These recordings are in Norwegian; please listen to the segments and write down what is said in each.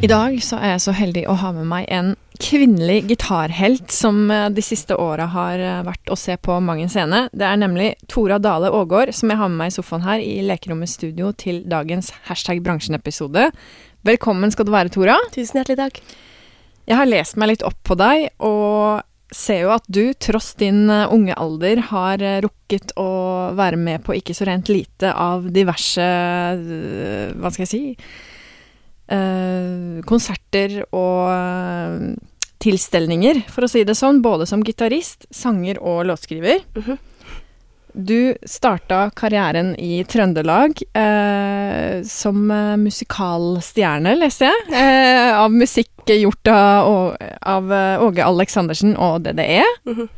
I dag så er jeg så heldig å ha med meg en kvinnelig gitarhelt som eh, de siste åra har eh, vært å se på Mangen scene. Det er nemlig Tora Dale Aagaard som jeg har med meg i sofaen her i Lekerommet studio til dagens hashtag bransjen-episode. Velkommen skal du være, Tora. Tusen hjertelig takk. Jeg har lest meg litt opp på deg, og ser jo at du, tross din eh, unge alder, har rukket å være med på ikke så rent lite av diverse Hva skal jeg si? Eh, konserter og eh, tilstelninger, for å si det sånn, både som gitarist, sanger og låtskriver. Mhm. Du starta karrieren i Trøndelag eh, som eh, musikalstjerne, leser jeg, eh, av musikk gjort av, av Åge Aleksandersen og DDE. Mhm.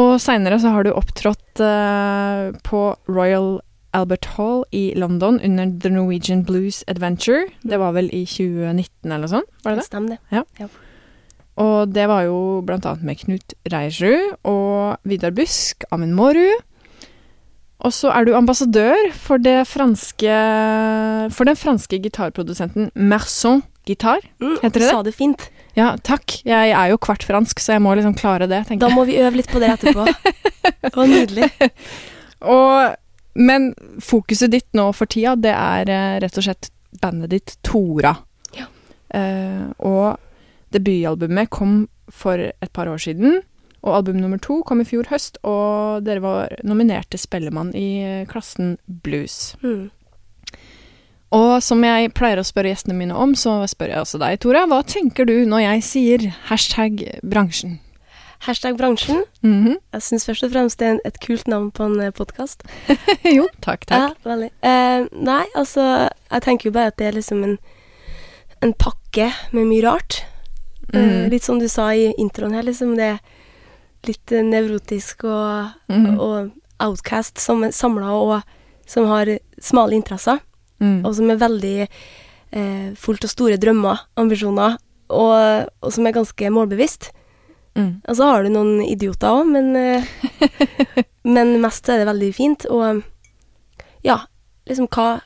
Og seinere så har du opptrådt eh, på Royal Albert Hall i London under The Norwegian Blues Adventure. Det var vel i 2019 eller noe sånt? Var det det? Stemmer det. Og det var jo blant annet med Knut Reiersrud og Vidar Busk, Amund Mårud. Og så er du ambassadør for, det franske, for den franske gitarprodusenten Merson Gitar. Mm, Heter det det? sa det fint. Ja, takk. Jeg er jo kvart fransk, så jeg må liksom klare det, tenker jeg. Da må vi øve litt på det etterpå. Det var nydelig. Og, men fokuset ditt nå for tida, det er eh, rett og slett bandet ditt Tora. Ja. Eh, og debutalbumet kom for et par år siden. Og album nummer to kom i fjor høst, og dere var nominert til Spellemann i eh, klassen blues. Mm. Og som jeg pleier å spørre gjestene mine om, så spør jeg også deg, Tora. Hva tenker du når jeg sier hashtag bransjen? Hashtag bransjen. Mhm. Jeg syns først og fremst det er et kult navn på en podkast. jo, takk, takk. Ja, veldig. Eh, nei, altså Jeg tenker jo bare at det er liksom en, en pakke med mye rart. Eh, Mm. litt som du sa i introen her, liksom. Det er litt eh, nevrotisk og, mm. og outcast som er samla og som har smale interesser. Mm. og som er veldig eh, fullt av store drømmer, ambisjoner, og, og som er ganske målbevisst. Mm. Og så har du noen idioter òg, men, eh, men mest er det veldig fint. Og ja, liksom hva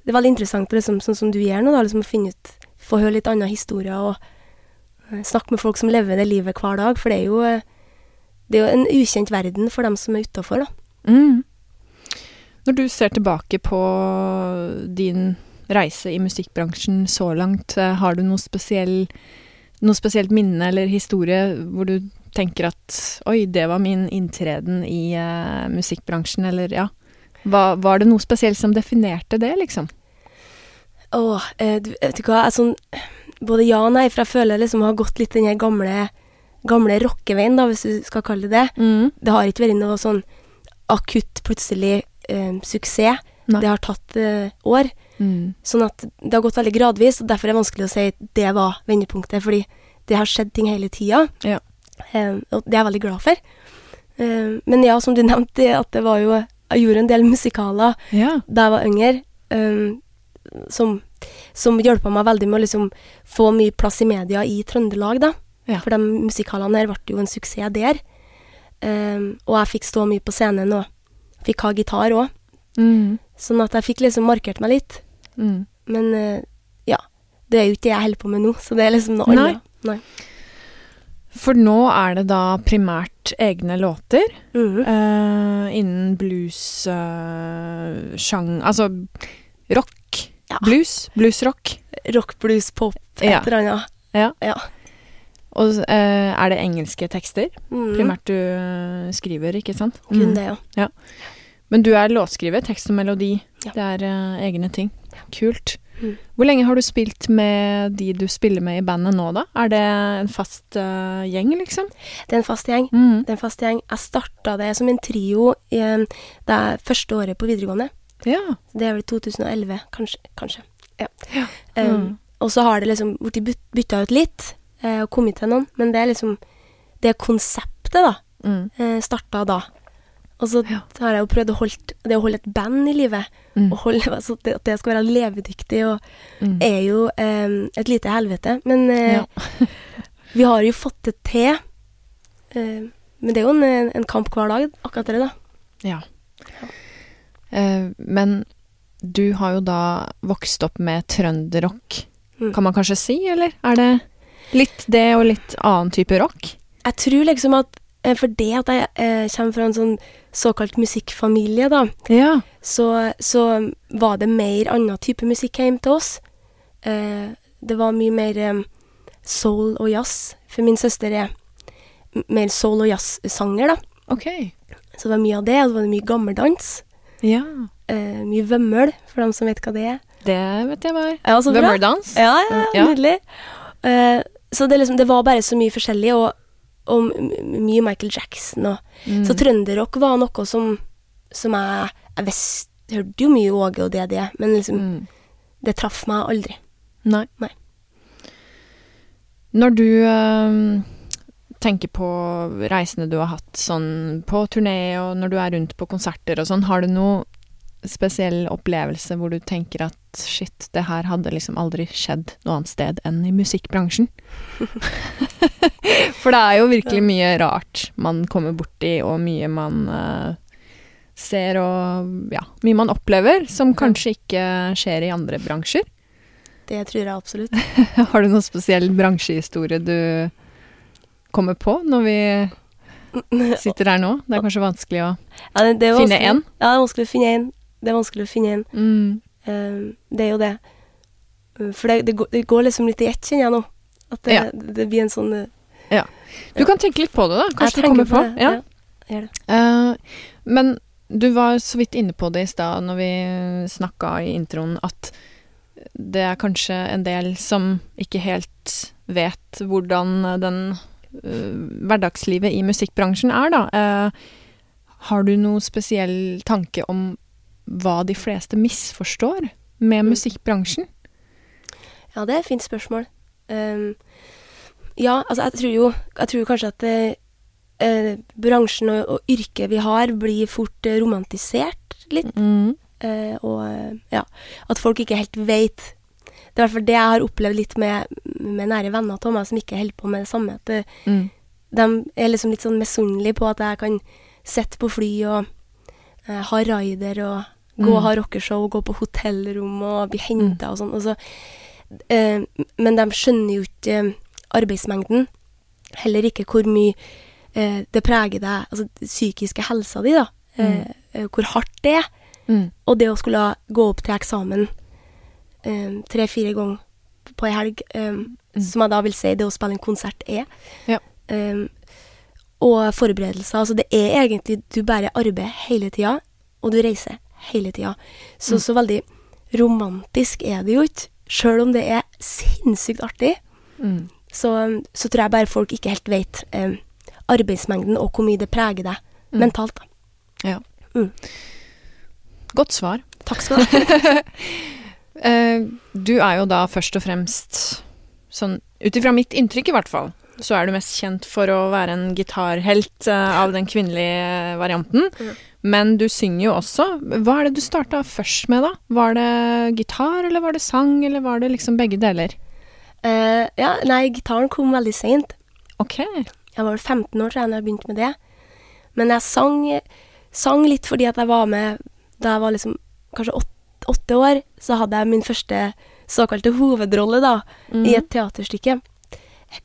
Det er veldig interessant, liksom, sånn som du gjør nå, da, liksom å finne ut Få høre litt andre historier og eh, snakke med folk som lever det livet hver dag, for det er jo eh, det er jo en ukjent verden for dem som er utafor, da. Mm. Når du ser tilbake på din reise i musikkbransjen så langt, eh, har du noe, spesiell, noe spesielt minne eller historie hvor du tenker at oi, det var min inntreden i uh, musikkbransjen, eller ja. Var, var det noe spesielt som definerte det, liksom? Åh, eh, du, vet du hva, sånn Både ja og nei, for jeg føler jeg liksom har gått litt den her gamle Gamle rockeveien, da, hvis du skal kalle det det. Mm. Det har ikke vært noe sånn akutt, plutselig eh, suksess. Nei. Det har tatt eh, år. Mm. Sånn at det har gått veldig gradvis, og derfor er det vanskelig å si det var vendepunktet, fordi det har skjedd ting hele tida. Ja. Eh, og det er jeg veldig glad for. Eh, men ja, som du nevnte, at det var jo Jeg gjorde en del musikaler Ja. da jeg var yngre, um, som, som hjelpa meg veldig med å liksom få mye plass i media i Trøndelag, da. Ja. For de musikalene her ble jo en suksess der. Um, og jeg fikk stå mye på scenen og fikk ha gitar òg. Mm. Sånn at jeg fikk liksom markert meg litt. Mm. Men uh, ja, det er jo ikke det jeg holder på med nå, så det er liksom noe annet. Nei. For nå er det da primært egne låter mm. uh, innen blues uh, sjang... Altså rock. Ja. Blues. Bluesrock. Rock, blues, pop, et Ja. eller annet. Ja. Ja. Og uh, er det engelske tekster Mm. primært du eh, skriver, ikke sant? Kun Mm. det, ja. Men du er låtskriver, tekst og melodi. Ja. Det er uh, egne ting. Kult. Mm. Hvor lenge har du spilt med de du spiller med i bandet nå, da? Er det en fast uh, gjeng, liksom? Det er en fast gjeng. Mm. Det er en fast gjeng. Jeg starta det som en trio i, eh, det første året på videregående. Ja. Det er vel 2011, kanskje. kanskje. Ja. Ja. Um, Mm. Og så har det liksom blitt byt- bytta ut litt, og kommet til noen, men det er liksom Det konseptet, da, Mm. starta da. Og så Ja. har jeg jo prøvd å holde det å holde et band i live, Mm. altså det, at det skal være levedyktig, og Mm. er jo eh, et lite helvete. Men eh, Ja. vi har jo fått det til. Eh, men det er jo en, en kamp hver dag, akkurat det, da. Ja. Eh, men du har jo da vokst opp med trønderrock, Mm. kan man kanskje si, eller? Er det litt det og litt annen type rock? Jeg tror liksom at eh, for det at jeg eh, kommer fra en sånn såkalt musikkfamilie, da, Ja. så, så var det mer annen type musikk hjemme til oss. Eh, det var mye mer eh, soul og jazz, for min søster er mer soul- og jazz-sanger, da. Ok. Så det var mye av det, og det var mye gammeldans. Ja. Eh, mye vømmøl, for dem som vet hva det er. Det vet jeg hva er. Ja. Vømmøldans? Ja, ja, Ja. nydelig. Eh, så det, liksom, det var bare så mye forskjellig, og, og mye Michael Jackson. Og, Mm. Så trønderrock var noe som, som jeg Jeg visste, hørte jo mye Åge og DDE, men liksom, Mm. det traff meg aldri. Nei. Nei. Når du øh, tenker på reisene du har hatt sånn på turné, og når du er rundt på konserter og sånn, har du noe spesiell opplevelse hvor du tenker at shit, det her hadde liksom aldri skjedd noe annet sted enn i musikkbransjen? For det er jo virkelig mye rart man kommer borti, og mye man uh, ser og ja, mye man opplever som kanskje ikke skjer i andre bransjer. Det tror jeg absolutt. Har du noen spesiell bransjehistorie du kommer på når vi sitter her nå? Det er kanskje vanskelig å Ja, det, det er Finne én. Ja, det er vanskelig å finne en. Det er vanskelig å finne en. mm. Eh, det er jo det. Eh, For det, det, går, det går liksom litt i ett, kjenner jeg nå. At det, Ja. det blir en sånn Ja. Du kan tenke litt på det, da. Jeg Kanskje du kommer på. det, Ja. det. Eh, men du var så vidt inne på det i stad når vi snakka i introen, at det er kanskje en del som ikke helt vet hvordan den uh, hverdagslivet i musikkbransjen er, da. Uh, har du noe spesiell tanke om hva de fleste misforstår med Mm. musikkbransjen? Ja, det er et fint spørsmål. Um, ja, altså jeg tror jo Jeg tror kanskje at eh, eh, bransjen og, og yrket vi har, blir fort eh, romantisert litt. Mm. eh, og ja, at folk ikke helt veit Det er i hvert fall det jeg har opplevd litt med, med nære venner av meg som ikke holder på med det samme. At eh, Mm. de er liksom litt sånn misunnelige på at jeg kan sitte på fly og eh, ha rider og gå Mm. og ha rockeshow gå på hotellrom og bli henta og sånn. Og så, eh, men de skjønner jo ikke eh, arbeidsmengden. Heller ikke hvor mye eh, det preger deg, altså psykiske helsa di, da. Eh, eh, hvor hardt det er. Mm. Og det å skulle gå opp til eksamen eh, tre-fire ganger på ei helg, som jeg da vil si det å spille en konsert er. Ja. Og forberedelser. Altså det er egentlig Du bare arbeider hele tida, og du reiser hele tida. Så Mm. så veldig romantisk er det jo ikke. Sjøl om det er sinnssykt artig, Mm. så, så tror jeg bare folk ikke helt vet eh, arbeidsmengden og hvor mye det preger deg Mm. mentalt. da. Ja. Mm. Godt svar. Takk skal du ha. Eh, du er jo da først og fremst sånn Ut ifra mitt inntrykk, i hvert fall, så er du mest kjent for å være en gitarhelt uh, av den kvinnelige varianten. Mhm. Men du synger jo også. Hva er det du starta først med, da? Var det gitar, eller var det sang, eller var det liksom begge deler? Uh, ja, nei, gitaren kom veldig seint. Ok. Jeg var vel 15 år tror jeg da jeg begynte med det. Men jeg sang, sang litt fordi at jeg var med da jeg var liksom kanskje åtte, åtte år. Så hadde jeg min første såkalte hovedrolle da, mm. i et teaterstykke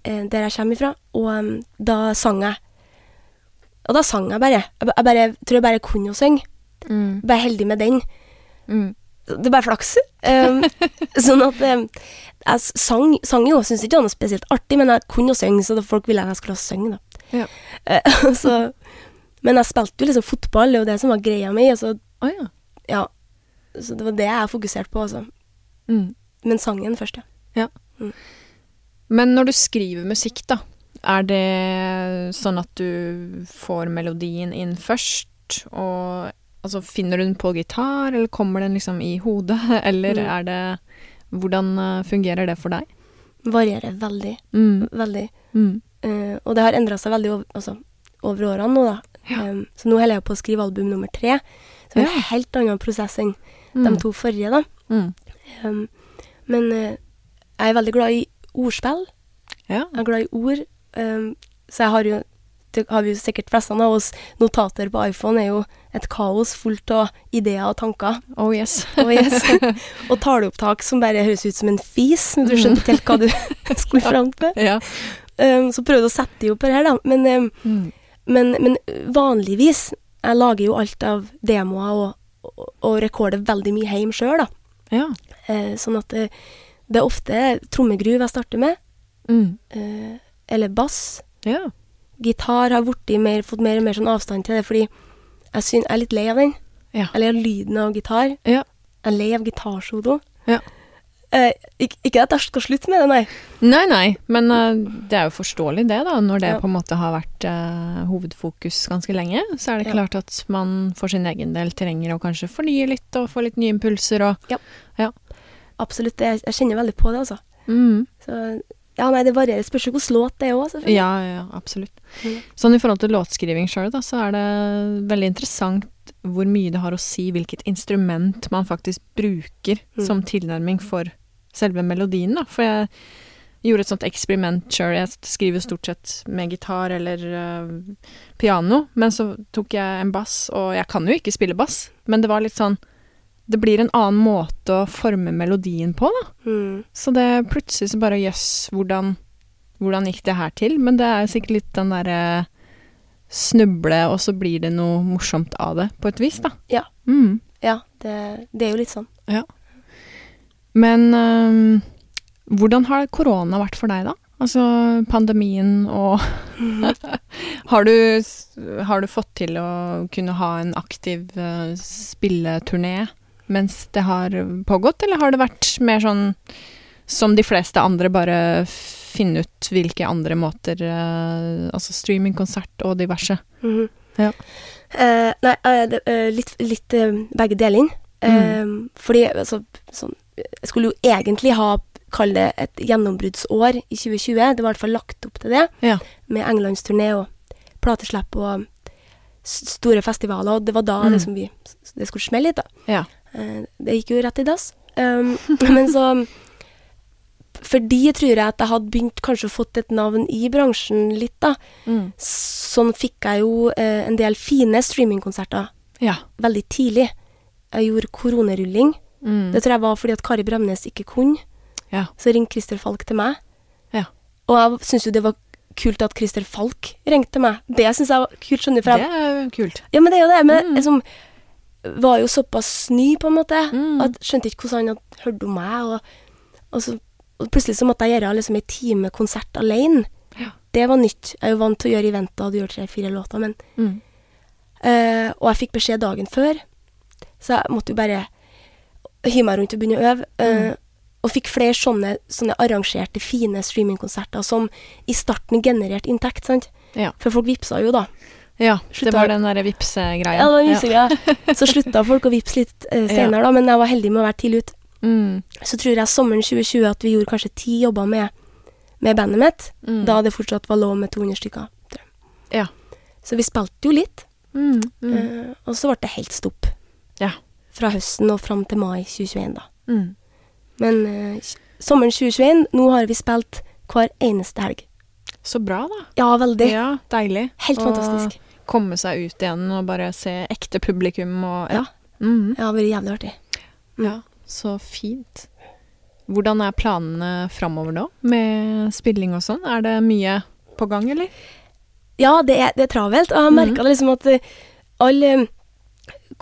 eh, der jeg kommer ifra. Og um, da sang jeg. Og da sang jeg bare. Jeg, ba- jeg bare, tror jeg bare kunne å synge. Mm. Bare heldig med den. Mm. Det er bare flaks. Um, sånn at um, jeg sang, sang jo, syns ikke det var noe spesielt artig, men jeg kunne jo synge, så folk ville at jeg skulle synge, da. Ja. Uh, så, men jeg spilte jo liksom fotball, det er jo det som var greia mi, Altså, så, ja. ja. Så det var det jeg fokuserte på, altså. Mm. Men sangen først, ja. Men når du skriver musikk, da, er det sånn at du får melodien inn først, og altså finner du den på gitar, eller kommer den liksom i hodet, eller Mm. er det Hvordan eh, fungerer det for deg? Varierer veldig, Mm. veldig. Mm. Uh, og det har endra seg veldig over, altså, over årene nå, da. Ja. Um, så nå holder jeg på å skrive album nummer tre. Så det er Ja. helt annen prosess enn Mm. de to forrige, da. Mm. Um, men uh, jeg er veldig glad i ordspill. Ja. Jeg er glad i ord. Um, så jeg har jo Det har vi jo sikkert flest av oss. Notater på iPhone er jo et kaos fullt av ideer og tanker. Oh yes. Og, yes. og taleopptak som bare høres ut som en fis, men du skjønner ikke helt hva du skulle fram til. ja. Um, så prøvde å sette de opp her, da. Men, um, Mm. men, men vanligvis Jeg lager jo alt av demoer og, og, og rekorder veldig mye hjemme sjøl, da. Ja. Uh, sånn at det, det er ofte trommegruv jeg starter med, Mm. eh, eller bass. Ja. Gitar har mer, fått mer og mer sånn avstand til det, fordi jeg, syn, jeg er litt lei av den. Ja. Jeg er lei av lyden av gitar. Ja. Jeg er lei av gitarsolo. Ja. Eh, ikke, ikke at jeg skal slutte med det, nei. Nei, nei, men uh, det er jo forståelig det, da. Når det Ja. på en måte har vært uh, hovedfokus ganske lenge, så er det Ja. klart at man for sin egen del trenger å kanskje fornye litt og få litt nye impulser og Absolutt. Jeg, jeg kjenner veldig på det, altså. mm. Så ja, nei, det varierer. Spørs hvilken låt det er òg, selvfølgelig. Ja, ja, absolutt. Mm. Sånn i forhold til låtskriving sjøl, da, så er det veldig interessant hvor mye det har å si hvilket instrument man faktisk bruker Mm. som tilnærming for selve melodien, da. For jeg gjorde et sånt eksperiment sjøl. Jeg skriver stort sett med gitar eller uh, piano, men så tok jeg en bass, og jeg kan jo ikke spille bass, men det var litt sånn Det blir en annen måte å forme melodien på, da. Mm. Så det plutselig så bare jøss, hvordan, hvordan gikk det her til? Men det er sikkert litt den derre snuble, og så blir det noe morsomt av det, på et vis, da. Ja. Mm. Ja, det, det er jo litt sånn. Men øhm, hvordan har korona vært for deg, da? Altså pandemien og har, du, har du fått til å kunne ha en aktiv uh, spilleturné mens det har pågått, eller har det vært mer sånn som de fleste andre, bare finne ut hvilke andre måter uh, Altså streamingkonsert og diverse. Mhm. Ja. uh, nei, uh, det, litt, litt begge deling. Mm. Fordi altså, sånn, Jeg skulle jo egentlig ha Kall det et gjennombruddsår i 2020. Det var i hvert fall lagt opp til det. Ja. Med englandsturné og plateslipp og store festivaler. Og det var da Mm. liksom vi Det skulle smelle litt, da. Ja. Eh, det gikk jo rett i dass. Um, men så Fordi tror jeg at jeg hadde begynt kanskje å fått et navn i bransjen litt, da. Mm. Sånn fikk jeg jo eh, en del fine streamingkonserter Ja. veldig tidlig. Jeg gjorde koronerulling. Mm. Det tror jeg var fordi at Kari Bremnes ikke kunne. Ja. Så ringte Christer Falk til meg. Ja. Og jeg syns jo det var kult at Christer Falk ringte meg. Det syns jeg var kult, skjønner du. Det er kult. ja, men det er jo det. Men Mm. jeg som var jo såpass ny, på en måte, Mm. at skjønte ikke hvordan han hadde hørt om meg. Og, og, så, og plutselig så måtte jeg gjøre liksom en time konsert alene. Ja. Det var nytt. Jeg er jo vant til å gjøre eventer og gjøre tre-fire låter, men Mm. uh, og jeg fikk beskjed dagen før, så jeg måtte jo bare hive meg rundt og begynne å øve. Uh, Mm. Og fikk flere sånne, sånne arrangerte, fine streamingkonserter som i starten genererte inntekt, sant. Ja. For folk vippsa jo, da. Ja, det var den derre vipsegreia. Ja, det var vipsegreia. Så slutta folk å vippse litt uh, senere, da, men jeg var heldig med å være tidlig ut. Mm. Så tror jeg sommeren 2020 at vi gjorde kanskje ti jobber med, med bandet mitt, Mm. da det fortsatt var lov med 200 stykker. Ja. Så vi spilte jo litt, Mm. Eh, og så ble det helt stopp. Ja. Fra høsten og fram til mai 2021, da. Mm. Men uh, sommeren 2021, nå har vi spilt hver eneste helg. Så bra, da. Ja, veldig. Ja, deilig. Helt fantastisk. Komme seg ut igjen og bare se ekte publikum og Ja. Mm. Det har vært jævlig artig. Mm. ja. Så fint. Hvordan er planene framover nå, med spilling og sånn? Er det mye på gang, eller? Ja, det er, det er travelt. Og jeg har merka liksom at eh, alle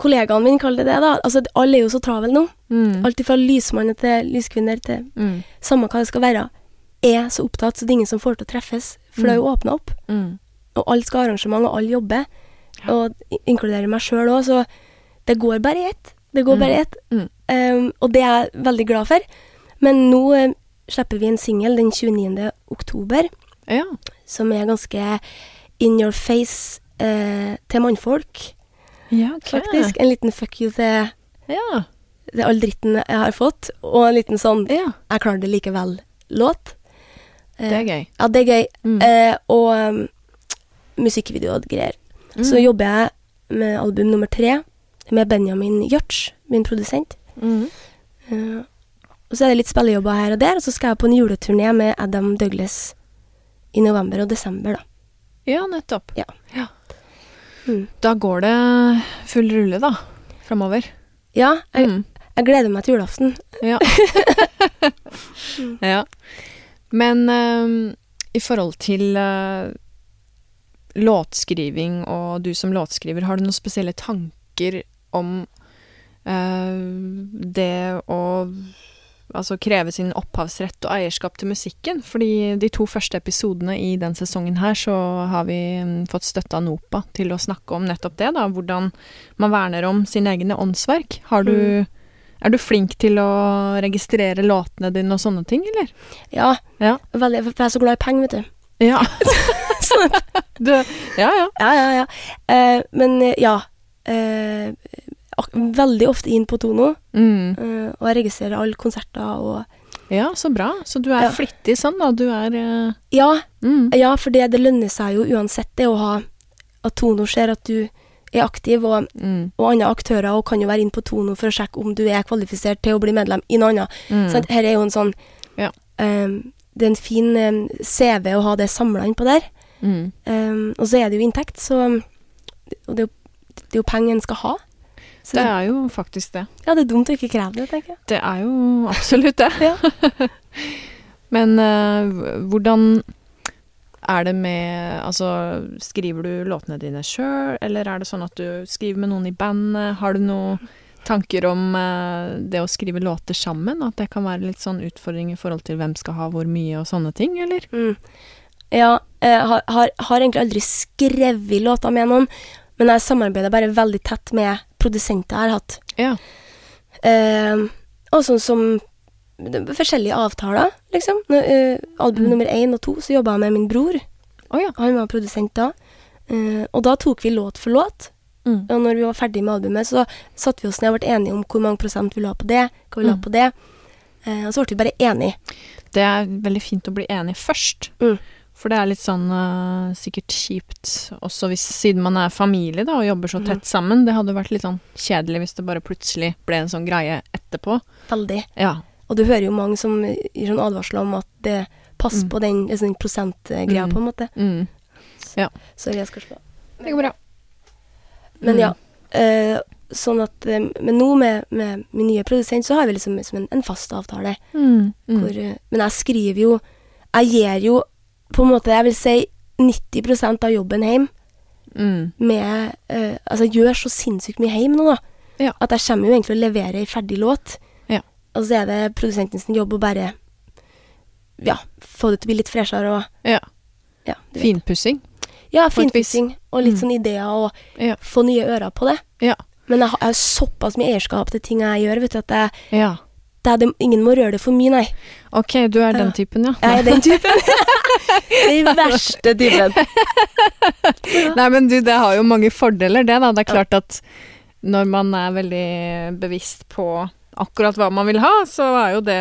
kollegaene mine kaller det det, da. Altså, alle er jo så travle nå. Mm. Alt fra lysmann til lyskvinner til Mm. samme hva det skal være, er så opptatt, så det er ingen som får til å treffes. For det er jo åpna opp, Mm. Og alle skal ha arrangement, og alle jobber. Og inkluderer meg sjøl òg, så det går bare i ett. Det går Mm. bare i ett. Mm. Um, og det er jeg veldig glad for. Men nå eh, slipper vi en singel den 29. oktober, Ja. som er ganske in your face uh, til mannfolk, ja, okay. faktisk. En liten fuck you til, Ja. til all dritten jeg har fått, og en liten sånn. 'jeg klarer det likevel'-låt. Det er gøy. Ja, det er gøy. Mm. Eh, og um, musikkvideo og greier. Så Mm. jobber jeg med album nummer tre med Benjamin Hjørts, min produsent. Mm. Uh, og så er det litt spillejobber her og der, og så skal jeg på en juleturné med Adam Douglas i november og desember, da. Ja, nettopp. Ja. Mm. Da går det full rulle, da. Framover. Ja, jeg, Mm. jeg gleder meg til julaften. Ja. ja. Men ehm, i forhold til eh, låtskriving og du som låtskriver, har du noen spesielle tanker om eh, det å altså kreve sin opphavsrett og eierskap til musikken? Fordi de to første episodene i den sesongen her, så har vi mm, fått støtte av NOPA til å snakke om nettopp det, da. Hvordan man verner om sine egne åndsverk. Har du Mm. er du flink til å registrere låtene dine og sånne ting, eller? Ja, Ja. veldig, for jeg er så glad i penger, vet du. Ja. du, ja, ja. Ja, ja, ja. Eh, men eh, ja. Eh, veldig ofte inn på Tono, Mm. eh, og jeg registrerer alle konserter og Ja, så bra. Så du er Ja. flittig sånn, da. Du er eh, Ja, mm. ja for det, det lønner seg jo uansett det å ha At Tono ser at du er aktiv, og, Mm. og andre aktører og kan jo være inn på Tono for å sjekke om du er kvalifisert til å bli medlem i noe annet. Mm. Sant? Her er jo en sånn Ja. ehm, Det er en fin ehm, CV å ha det samla inn på der. Mm. Um, og så er det jo inntekt, så Og det er jo, det er jo penger en skal ha. Så Det er jo faktisk det. ja, det er dumt å ikke kreve det, tenker jeg. Det er jo absolutt det. Ja. Men uh, hvordan er det med Altså, skriver du låtene dine sjøl, eller er det sånn at du skriver med noen i bandet? Har du noen tanker om eh, det å skrive låter sammen? At det kan være litt sånn utfordring i forhold til hvem skal ha hvor mye og sånne ting, eller? Mm. Ja, jeg har, har, har egentlig aldri skrevet låter med noen, men jeg samarbeider bare veldig tett med produsenter jeg har hatt. Ja. Eh, og sånn som forskjellige avtaler, liksom. Eh, album Mm. nummer én og to så jobba jeg med min bror. Oh, ja. Han var produsent da. Eh, og da tok vi låt for låt. Mm. Og når vi var ferdig med albumet, så satte vi oss ned og ble enige om hvor mange prosent vi la på det, hva vi la Mm. på det. Eh, og så ble vi bare enige. Det er veldig fint å bli enig først. Mm. For det er litt sånn uh, sikkert kjipt også hvis siden man er familie da, og jobber så Mhm. tett sammen. Det hadde vært litt sånn kjedelig hvis det bare plutselig ble en sånn greie etterpå. Veldig. Ja. Og du hører jo mange som gir sånn advarsler om at det passer Mm. på den, den prosentgreia, Mm. på en måte. Mm. Sorry, jeg skal slå. Det går bra. Men Mm. ja. Uh, sånn at eh, Men nå med, med min nye produsent, så har vi liksom, liksom en, en fast avtale. Mm. Mm. Hvor, men jeg skriver jo Jeg gir jo på en måte, jeg vil si 90% av jobben hjem Mm. med uh, Altså, jeg gjør så sinnssykt mye hjemme nå, da. Ja. At jeg kommer jo egentlig å levere ei ferdig låt. Ja. Og så er det produsenten sin jobb å bare Ja, få det til å bli litt freshere og Ja. ja. Finpussing. Ja, finpussing og litt Mm. sånn ideer og Ja. få nye ører på det. Ja. Men jeg har såpass mye eierskap til ting jeg gjør, vet du, at jeg, Ja. det er det, ingen må røre det for mye, nei. Ok, du er den typen, ja. Jeg er den typen. den verste typen. Nei, men du, det har jo mange fordeler, det, da. Det er klart at når man er veldig bevisst på akkurat hva man vil ha, så er jo det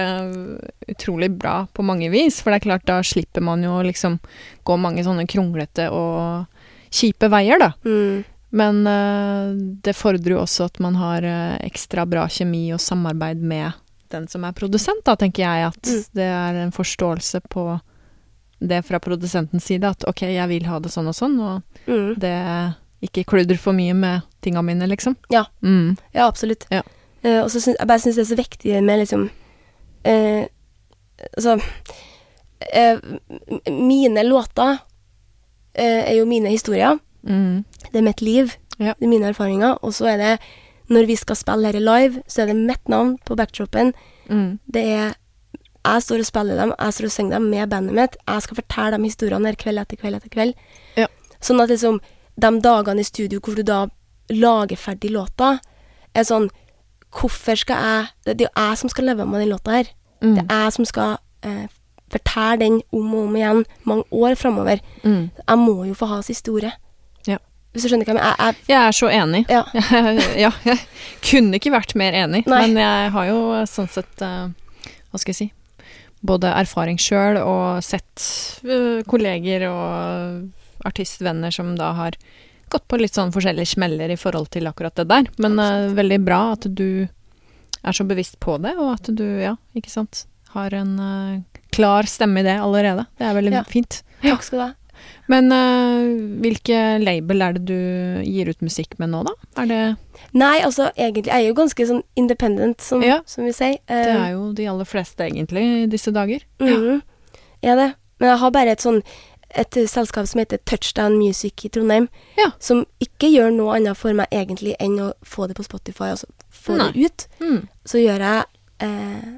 utrolig bra på mange vis. For det er klart, da slipper man jo liksom gå mange sånne kronglete og kjipe veier, da. Mm. Men uh, det fordrer jo også at man har uh, ekstra bra kjemi og samarbeid med den som er produsent, da, tenker jeg. At Mm. det er en forståelse på det fra produsentens side, at ok, jeg vil ha det sånn og sånn, og Mm. det ikke kludrer for mye med tinga mine, liksom. Ja. Mm. Ja, absolutt. Ja. Uh, og så syns jeg bare synes det er så viktig med liksom eh, Altså uh, Mine låter er jo mine historier. Mm. Det er mitt liv. Ja. Det er mine erfaringer. Og så er det når vi skal spille i live, så er det mitt navn på backdropen. Mm. Det er Jeg står og spiller dem, jeg står og synger dem med bandet mitt. Jeg skal fortelle de historiene her kveld etter kveld etter kveld. Ja. Sånn at liksom de dagene i studio hvor du da lager ferdig låta, er sånn Hvorfor skal jeg Det er jo jeg som skal leve med den låta her. Mm. Det er jeg som skal eh, fortelle den om og om igjen mange år framover. Mm. Jeg må jo få ha sin historie. Ja. Hvis du skjønner hva jeg mener? Jeg, Jeg er så enig. jeg, ja. ja, jeg kunne ikke vært mer enig, Nei. men jeg har jo sånn sett uh, Hva skal jeg si Både erfaring sjøl og sett eh, kolleger og artistvenner som da har gått på litt sånn forskjellige smeller i forhold til akkurat det der. Men uh, veldig bra at du er så bevisst på det, og at du, ja, ikke sant, har en uh, klar stemme i det allerede. Det er veldig Ja. fint. Takk skal du ha. Men uh, hvilke label er det du gir ut musikk med nå, da? Er det Nei, altså egentlig Jeg er jo ganske sånn independent, som, Ja. som vi sier. Det Eh, er jo de aller fleste, egentlig, i disse dager. Mm -hmm. Ja, det. Men jeg har bare et sånn et eh, selskap som heter Touchdown Music i Trondheim, Ja. som ikke gjør noe annet for meg egentlig enn å få det på Spotify, altså få det ut. Mm. Så gjør jeg eh,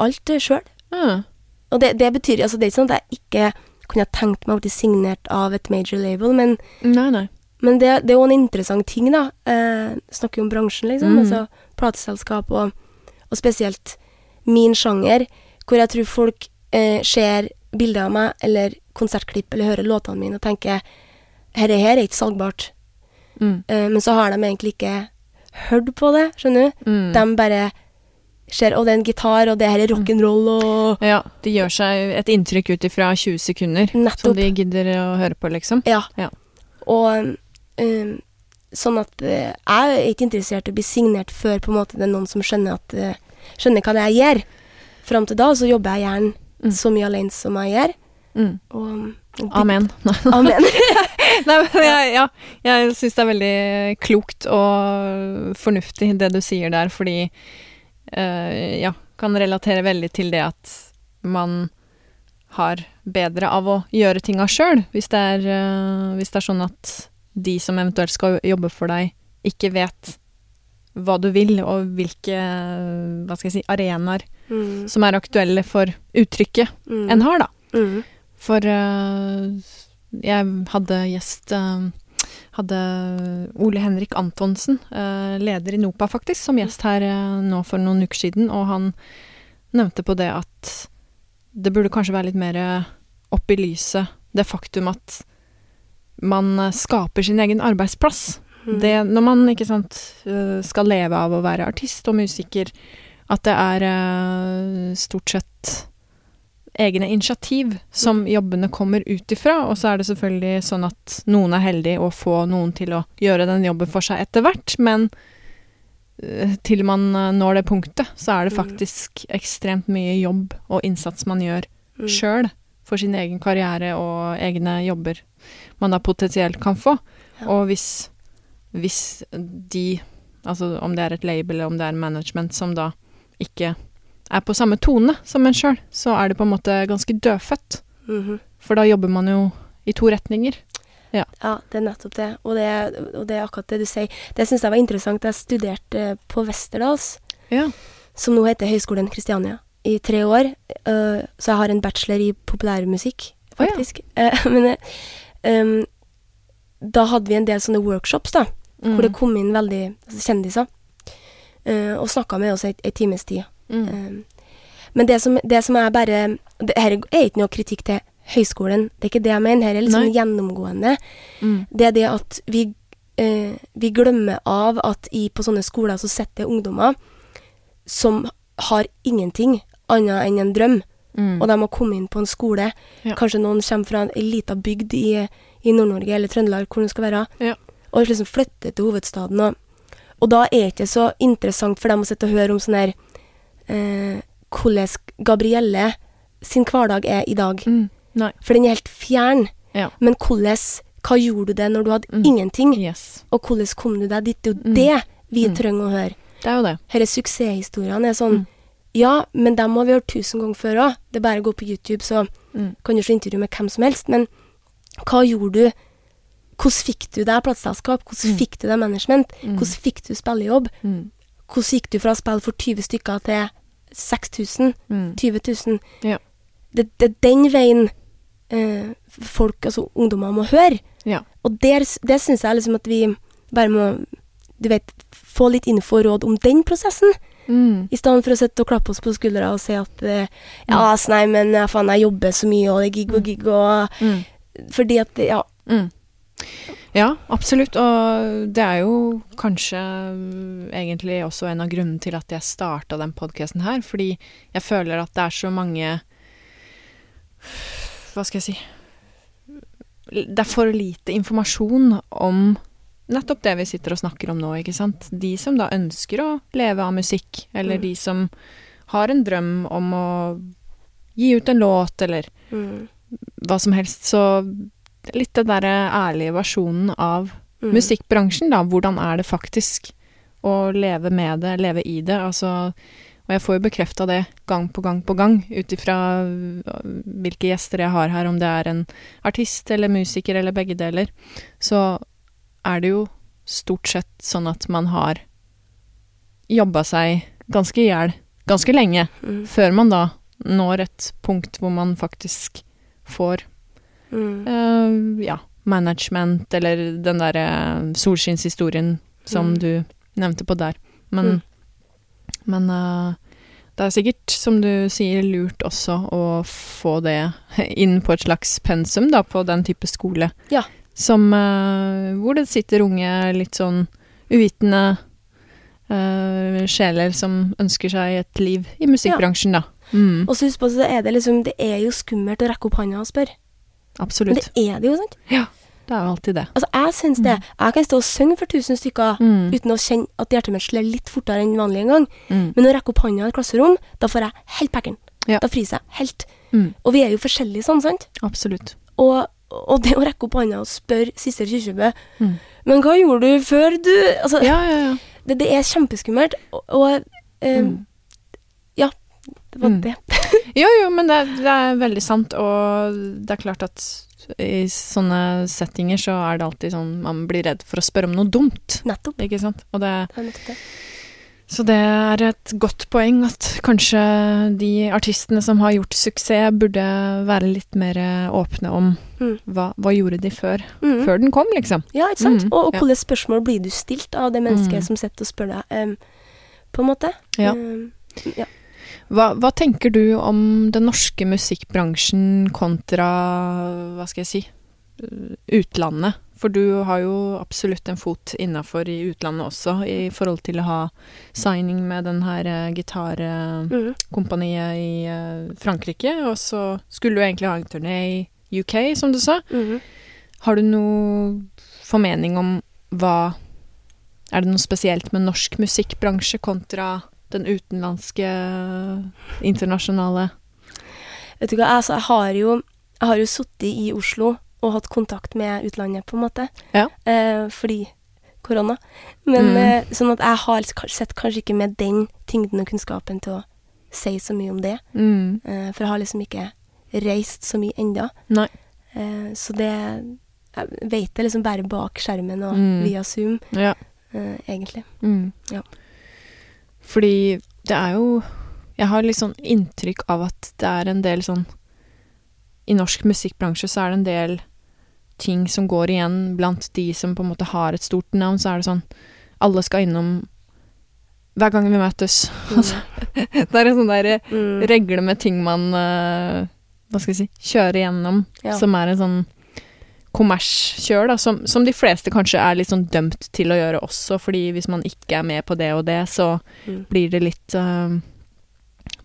alt sjøl. Mm. Og det, det betyr altså Det er ikke sånn at jeg ikke kunne jeg tenkt meg å bli signert av et major label, men, Nei, nei. men det, det er jo en interessant ting, da. Eh, snakker jo om bransjen, liksom. Mm. Altså plateselskap og, og spesielt min sjanger, hvor jeg tror folk eh, ser bilder av meg eller konsertklipp eller hører låtene mine og tenker Herre her er ikke salgbart. Mm. Eh, men så har de egentlig ikke hørt på det, skjønner du. Mm. De bare ser Å, det er en gitar, og det her er rock'n'roll, og Ja, de gjør seg et inntrykk ut ifra 20 sekunder, som de gidder å høre på, liksom. Ja. Ja. Og um, sånn at eh, jeg er ikke interessert i å bli signert før på en måte det er noen som skjønner, at, eh, skjønner hva det er jeg gjør. Fram til da så jobber jeg gjerne Mm. så mye alene som jeg gjør. Mm. Og, og Amen. Nei, men jeg, ja, jeg syns det er veldig klokt og fornuftig det du sier der, fordi Ja, kan relatere veldig til det at man har bedre av å gjøre tinga sjøl, hvis, det er, eh, hvis det er sånn at de som eventuelt skal jobbe for deg, ikke vet hva du vil, og hvilke hva skal jeg si, arenaer mm, som er aktuelle for uttrykket mm, en har, da. mm, For uh, jeg hadde gjest eh, Hadde Ole Henrik Antonsen, eh, leder i NOPA faktisk, som gjest her eh, nå for noen uker siden, og han nevnte på det at det burde kanskje være litt mer eh, opp i lyset det faktum at man skaper sin egen arbeidsplass. mm. Det, når man ikke sant, skal leve av å være artist og musiker, at det er stort sett egne initiativ som jobbene kommer ut ifra, og så er det selvfølgelig sånn at noen er heldige å få noen til å gjøre den jobben for seg etter hvert, men øh, til man øh, når det punktet, så er det Mm. faktisk ekstremt mye jobb og innsats man gjør mm, sjøl for sin egen karriere og egne jobber man da potensielt kan få. Ja. Og hvis, hvis de, altså om det er et label eller om det er management som da ikke er på samme tone som en sjøl, så er det på en måte ganske dødfødt. mhm. For da jobber man jo i to retninger. Ja, det er nettopp det. Og det, og det er akkurat det du sier. Det syns jeg var interessant. Jeg studerte eh, på Westerdals, Ja. som nå heter Høgskolen Kristiania, i tre år. Uh, så jeg har en bachelor i populærmusikk, Å ja. faktisk. Eh, men um, da hadde vi en del sånne workshops, da, Mm. hvor det kom inn veldig altså, kjendiser. Uh, og snakka med oss ei times tid. Mm. Um, men det som, det som er bare det Her er ikke noe kritikk til høyskolen, det er ikke det jeg mener. Her er liksom Nei. gjennomgående. Mm. Det er det at vi, eh, vi glemmer av at i, på sånne skoler så sitter ungdommer som har ingenting annet enn en drøm, Mm. og de har kommet inn på en skole. Ja. Kanskje noen kommer fra en lita bygd i, i Nord-Norge eller Trøndelag, hvor den skal være, Ja. og liksom flytter til hovedstaden. Og, og da er det ikke så interessant for dem å sitte og høre om sånn her Hvordan Gabrielle sin hverdag er i dag. Mm. For den er helt fjern. Ja. Men hvordan Hva gjorde du det når du hadde Mm. ingenting? Yes. Og hvordan kom du deg dit? Det er jo Mm. det vi Mm. trenger å høre. Det er jo det. Disse suksesshistoriene er sånn Mm. Ja, men dem har vi hørt tusen ganger før òg. Det er bare å gå på YouTube, så Mm. kan du se intervju med hvem som helst. Men hva gjorde du? Hvordan fikk du deg plateselskap? Hvordan Mm. fikk du deg management? Mm. Hvordan fikk du spillejobb? Mm. Hvordan gikk du fra å spille for 20 stykker til 6000? Mm. 20 000? Ja. Det, det er den veien eh, folk, altså ungdommer, må høre. Ja. Og der, det syns jeg liksom at vi bare må du vet, få litt info og råd om den prosessen, Mm. i stedet for å sitte og klappe oss på skuldra og si at eh, ja, ass, nei, men ja, faen, jeg jobber så mye, og det er gig og gig, og Mm. Fordi at Ja. Mm. Ja, absolutt. Og det er jo kanskje mm, egentlig også en av grunnene til at jeg starta den podkasten her. Fordi jeg føler at det er så mange Hva skal jeg si Det er for lite informasjon om nettopp det vi sitter og snakker om nå, ikke sant. De som da ønsker å leve av musikk, eller Mm. de som har en drøm om å gi ut en låt, eller Mm. hva som helst. Så litt den derre ærlige versjonen av Mm. musikkbransjen, da. Hvordan er det faktisk å leve med det, leve i det? Altså Og jeg får jo bekrefta det gang på gang på gang, ut ifra øh, hvilke gjester jeg har her, om det er en artist eller musiker eller begge deler. Så er det jo stort sett sånn at man har jobba seg ganske i hjel ganske lenge, Mm. før man da når et punkt hvor man faktisk får Mm. Eh, ja, management, eller den derre solskinnshistorien som Mm. du nevnte på der. Men, Mm. men uh, det er sikkert, som du sier, lurt også å få det inn på et slags pensum, da, på den type skole. Ja. Som uh, Hvor det sitter unge, litt sånn uvitende uh, sjeler som ønsker seg et liv i musikkbransjen, da. Mm, Og så husk på, så er det liksom Det er jo skummelt å rekke opp hånda og spørre. Men det er det jo, sant? Ja. Det er jo alltid det. Altså, jeg syns det. Jeg kan stå og synge for tusen stykker Mm, uten å kjenne at hjertet mitt slår litt fortere enn vanlig en gang. mm, Men å rekke opp hånda i et klasserom, da får jeg helt packeren. Ja. Da fryser jeg helt. mm, Og vi er jo forskjellige sånn, sant? absolutt. Og, og det å rekke opp hånda og spørre siste kyrkjebø Mm. Men hva gjorde du før du Altså, Ja, ja, ja. det, det er kjempeskummelt. Og, og eh, Mm. Det var Mm. det. Jo, jo, men det, det er veldig sant, og det er klart at i sånne settinger så er det alltid sånn man blir redd for å spørre om noe dumt, Nettopp. ikke sant? Og det, Det så det er et godt poeng at kanskje de artistene som har gjort suksess, burde være litt mer åpne om Mm. hva, hva gjorde de før, Mm. før den kom, liksom. Ja, ikke sant? Mm, og, og ja. hvilke spørsmål blir du stilt av det mennesket Mm. som sitter og spør deg, um, på en måte? Ja. Um, ja. Hva, hva tenker du om den norske musikkbransjen kontra, hva skal jeg si, uh, utlandet? For du har jo absolutt en fot innafor i utlandet også, i forhold til å ha signing med den her eh, gitarkompaniet Mm. i eh, Frankrike, og så skulle du egentlig ha en turné i UK, som du sa. Mhm. Har du noe formening om hva Er det noe spesielt med norsk musikkbransje kontra den utenlandske, internasjonale Vet du hva, altså, jeg har jo, jeg har jo sittet i Oslo og hatt kontakt med utlandet, på en måte. Ja. Eh, fordi korona. Men Mm. eh, sånn at jeg har sett kanskje ikke med den tyngden og kunnskapen til å si så mye om det. mm. Eh, for jeg har liksom ikke reist så mye enda. Eh, så det Jeg vet det liksom bare bak skjermen og Mm. via Zoom, Ja. eh, egentlig. Mm. Ja. Fordi det er jo Jeg har litt sånn inntrykk av at det er en del sånn I norsk musikkbransje så er det en del ting som går igjen blant de som på en måte har et stort navn, så er det sånn Alle skal innom hver gang vi møtes. Altså, det er en sånn der Mm. regle med ting man eh, Hva skal jeg si kjører gjennom, Ja. som er en sånn kommerskjør, da, som, som de fleste kanskje er litt sånn dømt til å gjøre også, fordi hvis man ikke er med på det og det, så Mm. blir det litt uh,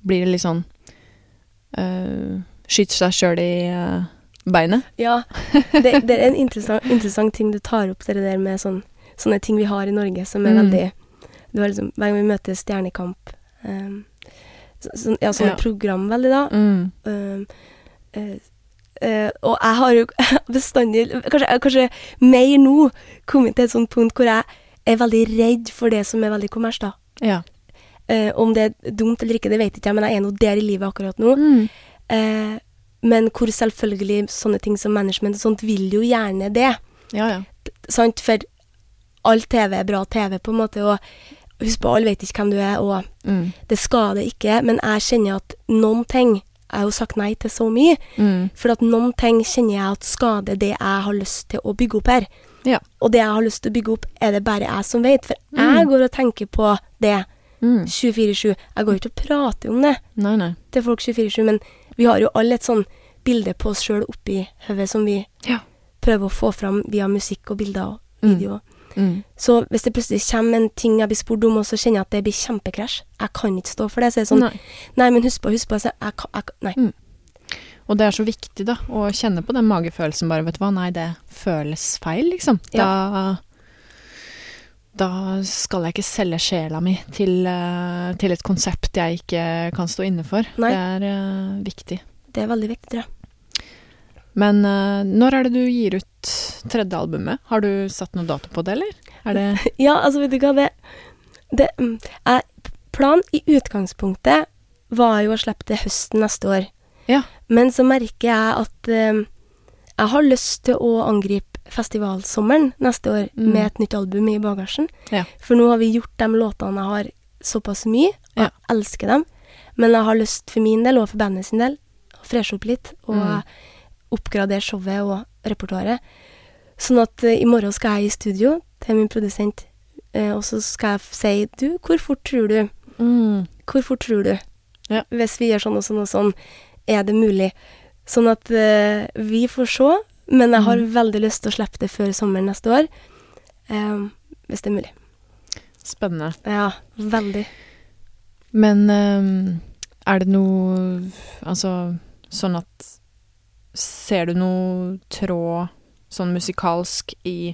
Blir det litt sånn uh, Skyter seg sjøl i uh, beinet. Ja, det, det er en interessant, interessant ting du tar opp, det der med sånn, sånne ting vi har i Norge som er Mm. veldig du har liksom, Hver gang vi møter Stjernekamp um, så, sånn- Ja, sånne Ja. program veldig, da. Mm. Um, eh, og jeg har jo bestandig, kanskje, kanskje mer nå, kommet til et sånt punkt hvor jeg er veldig redd for det som er veldig kommers, da. Ja. Uh, om det er dumt eller ikke, det vet ikke jeg, men jeg er nå der i livet akkurat nå. Mm. Uh, men hvor selvfølgelig sånne ting som management og sånt vil jo gjerne det. Ja, ja. Sant? For all TV er bra TV, på en måte, og husk på, alle vet ikke hvem du er, og Mm. det skal det ikke, men jeg kjenner at noen ting Jeg har jo sagt nei til så mye, Mm. for at noen ting kjenner jeg at skader det jeg har lyst til å bygge opp her. Ja. Og det jeg har lyst til å bygge opp, er det bare jeg som vet, for Mm. jeg går og tenker på det Mm. 24-7. Jeg går jo ikke og prater om det Nei, nei. til folk 24-7, men vi har jo alle et sånn bilde på oss sjøl oppi hodet som vi Ja. prøver å få fram via musikk og bilder og Mm. videoer. Mm. Så hvis det plutselig kommer en ting jeg blir spurt om, og så kjenner jeg at det blir kjempekrasj, jeg kan ikke stå for det, så er det sånn Nei. Nei, men husk på, husk på. Så jeg, kan- jeg, nei. nei. Og det er så viktig, da, å kjenne på den magefølelsen bare, vet du hva, nei, det føles feil, liksom. Da Da skal jeg ikke selge sjela mi til, eh, til et konsept jeg ikke kan stå inne for. Nei. Det er uh, viktig. Det er veldig viktig, tror jeg. Men uh, når er det du gir ut tredje albumet? Har du satt noe dato på det, eller? Er det Ja, altså, vet du hva, det, det er, Planen i utgangspunktet var jo å slippe det høsten neste år. Ja. Men så merker jeg at eh, jeg har lyst til å angripe festivalsommeren neste år Mm. med et nytt album i bagasjen. Ja. For nå har vi gjort de låtene jeg har såpass mye, og Ja. jeg elsker dem. Men jeg har lyst for min del, og for bandet sin del, å freshe opp litt, og Mm. Oppgradere showet og repertoaret. Sånn at eh, i morgen skal jeg i studio til min produsent, eh, og så skal jeg si Du, hvor fort tror du mm. Hvor fort tror du? Ja. Hvis vi gjør sånn og sånn og sånn, er det mulig? Sånn at uh, vi får se, men jeg har Mm. veldig lyst til å slippe det før sommeren neste år. eh, hvis det er mulig. Spennende. Ja, veldig. Men um, er det noe Altså sånn at Ser du noe tråd sånn musikalsk i,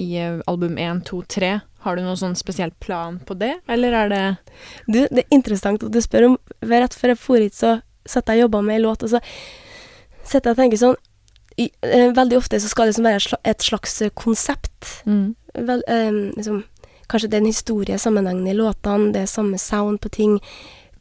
i eh, album 1, 2, 3? Har du noen sånn spesiell plan på det, eller er det Du, det er interessant at du spør om Rett før jeg for hit, så satt jeg og jobba med ei låt, og så sitter jeg og tenker sånn i, eh, Veldig ofte så skal det liksom være et slags konsept. mm. Vel, eh, liksom, kanskje det er en historie sammenhengende i låtene, det er samme sound på ting,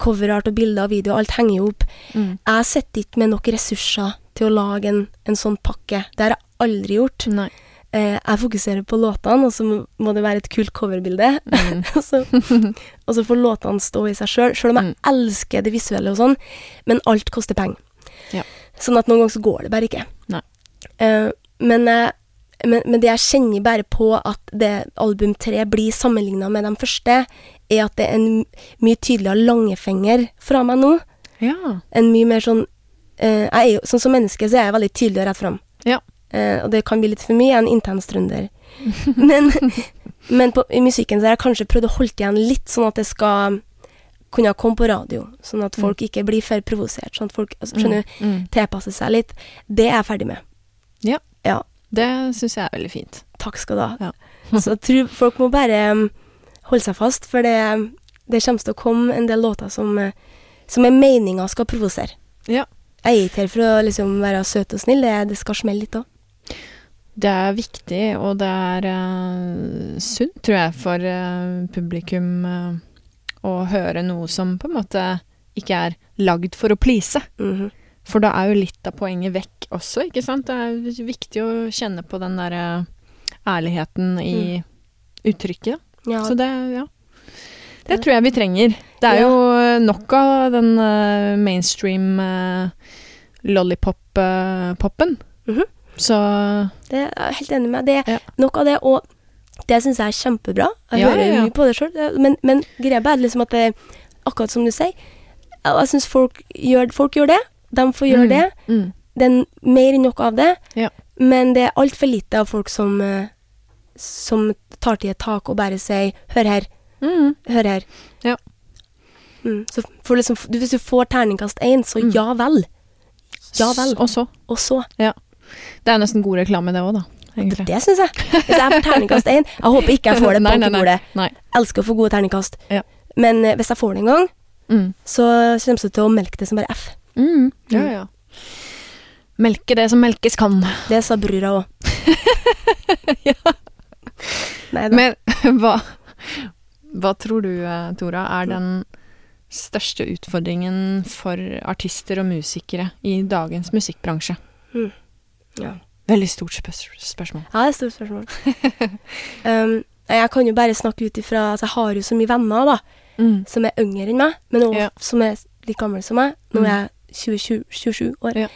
coverart og bilder og video, alt henger jo opp. Mm. Jeg sitter ikke med nok ressurser til å lage en, en sånn pakke. Det har jeg aldri gjort. Nei. Eh, jeg fokuserer på låtene, og så må- det være et kult coverbilde. Mm. og, så, og så får låtene stå i seg sjøl, sjøl om jeg Mm. elsker det visuelle og sånn. Men alt koster penger. Ja. Sånn at noen ganger så går det bare ikke. Eh, men, eh, men, men det jeg kjenner bare på at det album tre blir sammenligna med de første, er at det er en mye tydeligere langefinger fra meg nå. Ja. En mye mer sånn eh, jeg Sånn som menneske så er jeg veldig tydelig og rett fram. Ja. Eh, og det kan bli litt for mye. Jeg er en intens trønder. men men på, i musikken så har jeg kanskje prøvd å holde igjen litt, sånn at det skal kunne komme på radio. Sånn at folk ikke blir for provosert. Sånn at folk altså, skjønner, Mm. Mm. tilpasser seg litt. Det er jeg ferdig med. Ja. Ja. Det syns jeg er veldig fint. Takk skal du ha. Ja. så jeg tror folk må bare um, holde seg fast, for det, det kommer til å komme en del låter som, som er meninga skal provosere. Ja. Jeg er ikke her for å liksom være søt og snill, det, det skal smelle litt òg. Det er viktig, og det er uh, sunt, tror jeg, for uh, publikum uh, å høre noe som på en måte ikke er lagd for å please. Mhm. For da er jo litt av poenget vekk også, ikke sant? Det er viktig å kjenne på den derre ærligheten i uttrykket. Ja, Så det, ja. Det tror jeg vi trenger. Det er Ja. jo nok av den uh, mainstream uh, lollipop-poppen. -hmm. Så det er jeg helt enig med. Det er Ja. nok av det, og det syns jeg er kjempebra. Jeg Ja, hører mye på det sjøl, men, men greia er liksom at det akkurat som du sier, jeg, syns folk, folk gjør det. De får gjøre Mm, det. Mm. Det er mer enn nok av det, Ja. men det er altfor lite av folk som, eh, som tar til et tak og bare sier 'hør her', Mm. 'hør her'. Ja. Mm, så liksom, du, hvis du får terningkast én, så Mm. ja vel. Ja vel. Og så. Og så. Ja. Det er nesten god reklame, det òg, da. Egentlig. Det syns jeg. Hvis jeg får terningkast én Jeg håper ikke jeg får det Nei, nei, nei. Jeg Elsker å få gode terningkast. Ja. Men eh, hvis jeg får det en gang, Mm. så kommer jeg til å melke det som bare F. Mm. Ja, Mm. ja. Melke det som melkes kan. Det sa brura òg. Ja. Men hva, hva tror du, Tora, er den største utfordringen for artister og musikere i dagens musikkbransje? Ja. Veldig stort spør spørsmål. Ja, det er et stort spørsmål. um, jeg kan jo bare snakke ut ifra at jeg har jo så mye venner, da, Mm. som er yngre enn meg, men også Ja. som er like gamle som meg. Nå Mm. er jeg 20, 27 år. Ja.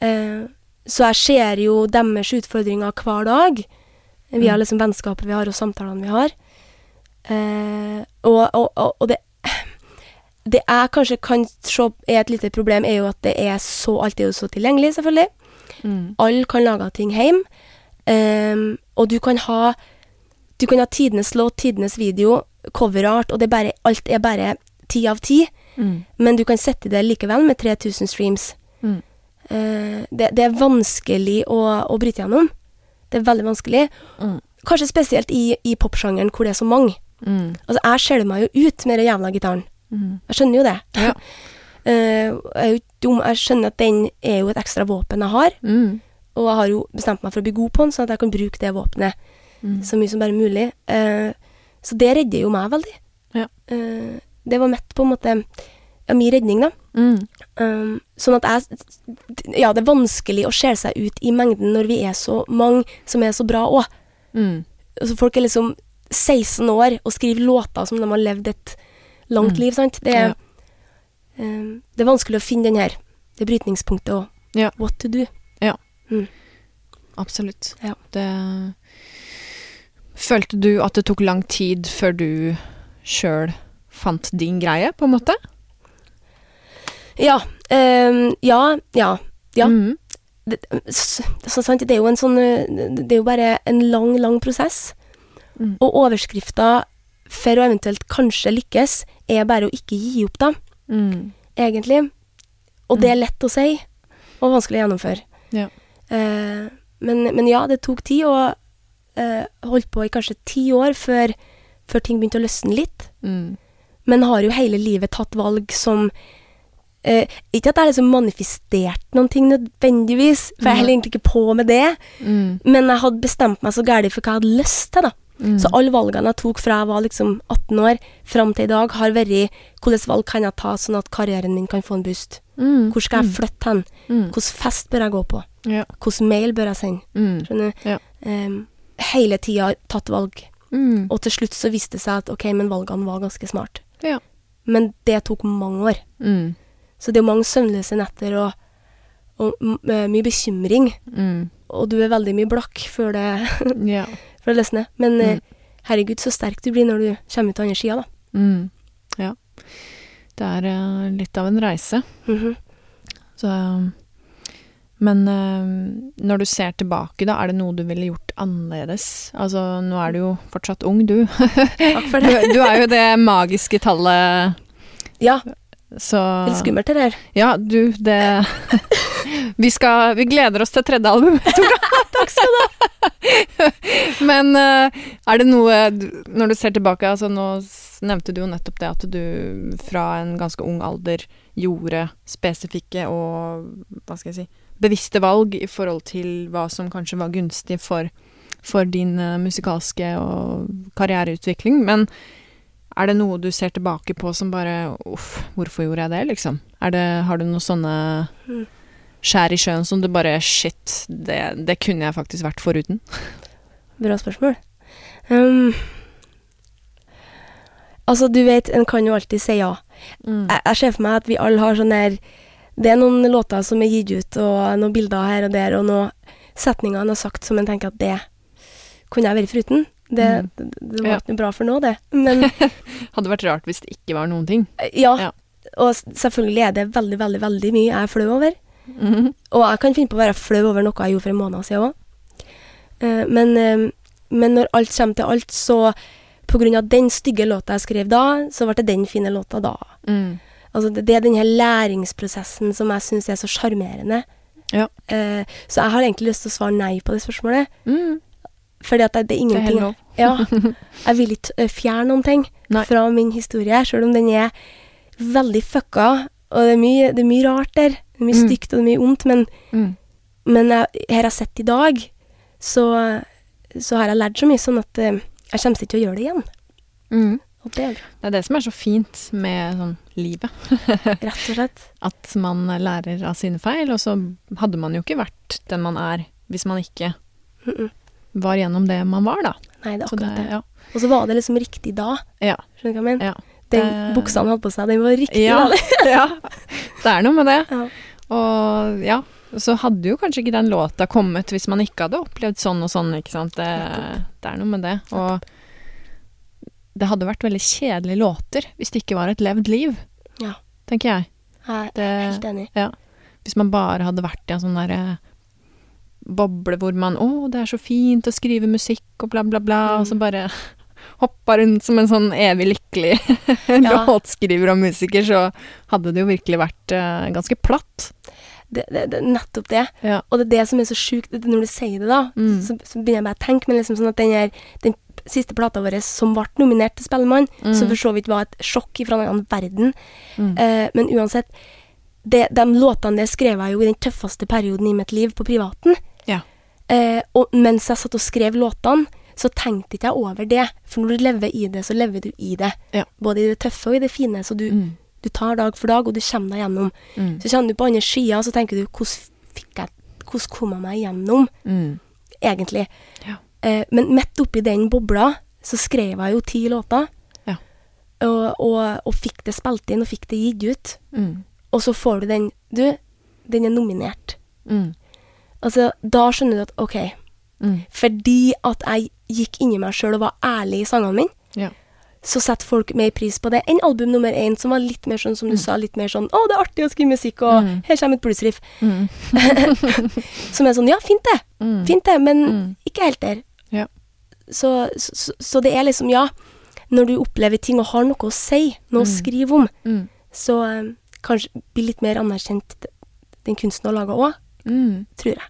Uh, så jeg ser jo deres utfordringer hver dag, via Mm. liksom vennskapet vi har og samtalene vi har. Eh, og, og, og, det Det jeg kanskje kan se er et lite problem, er jo at det er så Alt er jo så tilgjengelig, selvfølgelig. Mm. Alle kan lage ting hjemme. Um, og du kan ha Du kan ha tidenes låt, tidenes video, coverart, og det er bare, alt er bare ti av ti. Mm. Men du kan sette det likevel med 3000 streams. Mm. Uh, det, det er vanskelig å, å bryte gjennom. Det er veldig vanskelig. Mm. Kanskje spesielt i, i popsjangeren hvor det er så mange. Mm. Altså, jeg skjeller meg jo ut med den jævla gitaren. Mm. Jeg skjønner jo det. Ja. uh, jeg er jo ikke dum. Jeg skjønner at den er jo et ekstra våpen jeg har. Mm. Og jeg har jo bestemt meg for å bli god på den, sånn at jeg kan bruke det våpenet Mm. så mye som bare mulig. Uh, så det redder jo meg veldig. Ja. Uh, det var mitt på en måte ja, min redning, da. Mm. Um, sånn at jeg Ja, det er vanskelig å skjele seg ut i mengden når vi er så mange som er så bra òg. Mm. Altså, folk er liksom 16 år og skriver låter som de har levd et langt Mm. liv, sant. Det er, Ja. um, det er vanskelig å finne den her, det brytningspunktet og Ja. what to do. Absolutt. Ja. Det Følte du at det tok lang tid før du sjøl fant din greie, på en måte? Ja. um, ja. Ja. Ja. Mm. det, så, så sant, det er jo en sånn eh, Det er jo bare en lang, lang prosess. Mm. Og overskrifta for å eventuelt kanskje lykkes, er bare å ikke gi opp, da, Mm. egentlig. Og det er lett å si, og vanskelig å gjennomføre. Ja. Uh, men, men ja, det tok tid, og uh, holdt på i kanskje ti år før, før ting begynte å løsne litt. Mm. Men har jo hele livet tatt valg som eh, Ikke at jeg har liksom manifestert noen ting nødvendigvis, for jeg er heller egentlig ikke på med det, Mm. men jeg hadde bestemt meg så gærent for hva jeg hadde lyst til, da. Mm. Så alle valgene jeg tok fra jeg var liksom 18 år fram til i dag, har vært hvilke valg kan jeg ta sånn at karrieren min kan få en boost? Mm. Hvor skal jeg flytte hen? Mm. Hvilken fest bør jeg gå på? Ja. Hvilken mail bør jeg sende? Mm. Skjønner du? Ja. Um, hele tida tatt valg. Mm. Og til slutt så viste det seg at ok, men valgene var ganske smart. Ja. Men det tok mange år. Mm. Så det er mange søvnløse netter og, og mye bekymring. Mm. Og du er veldig mye blakk før det, Ja. før det løsner. Men eh, Mm. herregud, så sterk du blir når du kommer ut på andre sida, da. Mm. ja. Det er eh, litt av en reise. -hmm. Så Men eh, når du ser tilbake, da, er det noe du ville gjort annerledes? Altså, nå er du jo fortsatt ung, du. Takk for Du, det. du er jo det magiske tallet, Ja, så litt skummelt det der. Ja, du, det Vi skal Vi gleder oss til tredje album, Tora. Takk skal du ha. Men eh, er det noe Når du ser tilbake, altså nå nevnte du jo nettopp det at du fra en ganske ung alder gjorde spesifikke og hva skal jeg si bevisste valg i forhold til hva som kanskje var gunstig for, for din eh, musikalske og karriereutvikling. Men er det noe du ser tilbake på som bare Uff, hvorfor gjorde jeg det, liksom? Det, har du noen sånne Mm. skjær i sjøen som du bare Shit, det, det kunne jeg faktisk vært foruten. Bra spørsmål. Um, altså, du vet, en kan jo alltid si ja. Mm. Jeg, jeg ser for meg at vi alle har sånn her Det er noen låter som er gitt ut, og noen bilder her og der, og noen setninger han har sagt som en tenker at det kunne jeg vært foruten. Det, Mm. det, var ikke noe bra for nå, det. Men Hadde vært rart hvis det ikke var noen ting. ja. Ja. Og selvfølgelig er det veldig, veldig, veldig mye jeg er flau over. Mhm. Og jeg kan finne på å være flau over noe jeg gjorde for en måned siden òg. men, eh, men når alt kommer til alt, så på grunn av den stygge låta jeg skrev da, så ble det den fine låta da. Mm. Altså det, det er den her læringsprosessen som jeg syns er så sjarmerende. Ja. Eh, så jeg har egentlig lyst til å svare nei på det spørsmålet. Mm. Fordi at det, det er Det er ingenting. Ja. Jeg vil ikke eh, fjerne noen ting Nei. fra min historie, sjøl om den er veldig fucka. Og det er mye, det er mye rart der. Det er mye Mm. stygt og det er mye ondt. Men, Mm. men jeg, her jeg sett i dag, så, så har jeg lært så mye sånn at eh, jeg kommer ikke til å gjøre det igjen. Mm. Det er Det er det som er så fint med sånn livet. rett og slett At man lærer av sine feil, og så hadde man jo ikke vært den man er hvis man ikke var gjennom det man var, da. Nei, det er akkurat det. ja. Og så var det liksom riktig da. Ja. Skjønner du hva jeg mener? ja. Den buksa han hadde på seg, den var riktig Ja. da. ja. Det er noe med det. Ja. Og ja, så hadde jo kanskje ikke den låta kommet hvis man ikke hadde opplevd sånn og sånn, ikke sant. Det, det er noe med det. Og det hadde vært veldig kjedelige låter hvis det ikke var et levd liv, Ja. tenker jeg. Jeg er helt enig. ja. Hvis man bare hadde vært i en sånn derre boble hvor man Å, det er så fint å skrive musikk og bla, bla, bla, og så bare hoppa rundt som en sånn evig lykkelig Ja. låtskriver og musiker, så hadde det jo virkelig vært uh, ganske platt. Det, det, det, nettopp det. Ja. Og det er det som er så sjukt, når du sier det, da, Mm. så, så begynner jeg bare å tenke, men liksom sånn at den, her, den siste plata vår som ble nominert til Spellemann, Mm. som for så vidt var et sjokk fra en annen verden, Mm. uh, men uansett, det, de låtene det skrev jeg jo i den tøffeste perioden i mitt liv på privaten. Eh, og mens jeg satt og skrev låtene, så tenkte ikke jeg over det. For når du lever i det, så lever du i det. Ja. Både i det tøffe og i det fine. Så du, Mm. du tar dag for dag, og du kommer deg gjennom. Mm. Så kjenner du på andre skia, så tenker du hvordan Hvordan kom jeg meg gjennom, Mm. egentlig? Ja. Eh, men midt oppi den bobla så skrev jeg jo ti låter. Ja. Og, og, og fikk det spilt inn, og fikk det gitt ut. Mm. Og så får du den Du, den er nominert. Mm. Altså, da skjønner du at OK, Mm. fordi at jeg gikk inni meg sjøl og var ærlig i sangene mine, Ja. så setter folk mer pris på det enn album nummer én, som var litt mer sånn som du sa, litt mer sånn 'Å, det er artig å skrive musikk', og Mm. 'her kommer et bluesriff'. Mm. Som er sånn 'Ja, fint det', Mm. fint det, men Mm. ikke helt der. Ja. Så, så, så det er liksom, ja Når du opplever ting og har noe å si, noe å Mm. skrive om, Mm. så um, kanskje blir litt mer anerkjent den kunsten du har laga òg, Mm. tror jeg.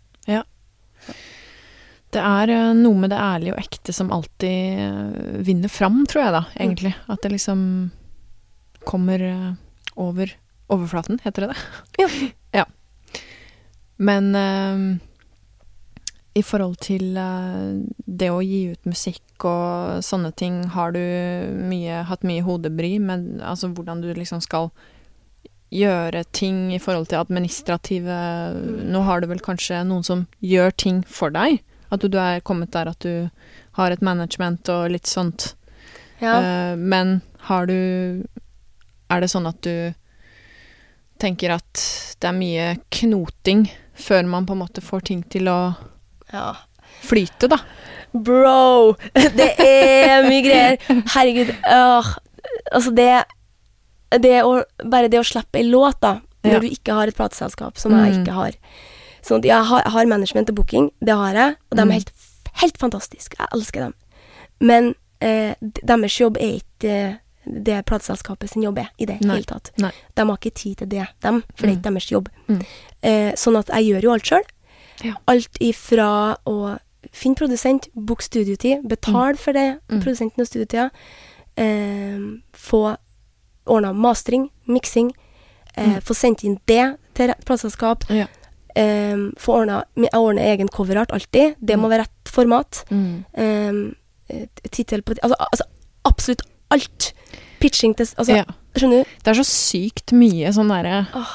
Det er eh, noe med det ærlige og ekte som alltid eh, vinner fram, tror jeg da, egentlig. At det liksom kommer eh, over overflaten, heter det det? Ja. ja. Men uh, i forhold til uh, det å gi ut musikk og sånne ting, har du mye, hatt mye hodebry med altså hvordan du liksom skal gjøre ting i forhold til administrative Nå har du vel kanskje noen som gjør ting for deg? At du, du er kommet der at du har et management og litt sånt. Ja. Uh, men har du Er det sånn at du tenker at det er mye knoting før man på en måte får ting til å ja. flyte, da? Bro! Det er mye greier. Herregud. Øh, altså, det det å, Bare det å slippe ei låt, da, når Ja. du ikke har et plateselskap, som jeg Mm. ikke har Sånn at jeg har, har management og booking, det har jeg, og de Mm. er helt, helt fantastiske. Jeg elsker dem. Men eh, deres jobb er ikke eh, det plateselskapet sin jobb er, i det Nei. hele tatt. Nei. De har ikke tid til det, dem, for det er ikke deres jobb. Mm. Eh, sånn at jeg gjør jo alt sjøl. Ja. Alt ifra å finne produsent, booke studiotid, betale for det, Mm. produsenten og studiotida, eh, få ordna mastring, miksing, eh, Mm. få sendt inn det til plateselskap, Ja. eh, få ordna Jeg ordner egen coverart alltid, det må Mm. være rett format. Mm. Eh, Tittel på altså, altså absolutt alt. Pitching til Altså, ja. skjønner du? Det er så sykt mye sånn derre oh.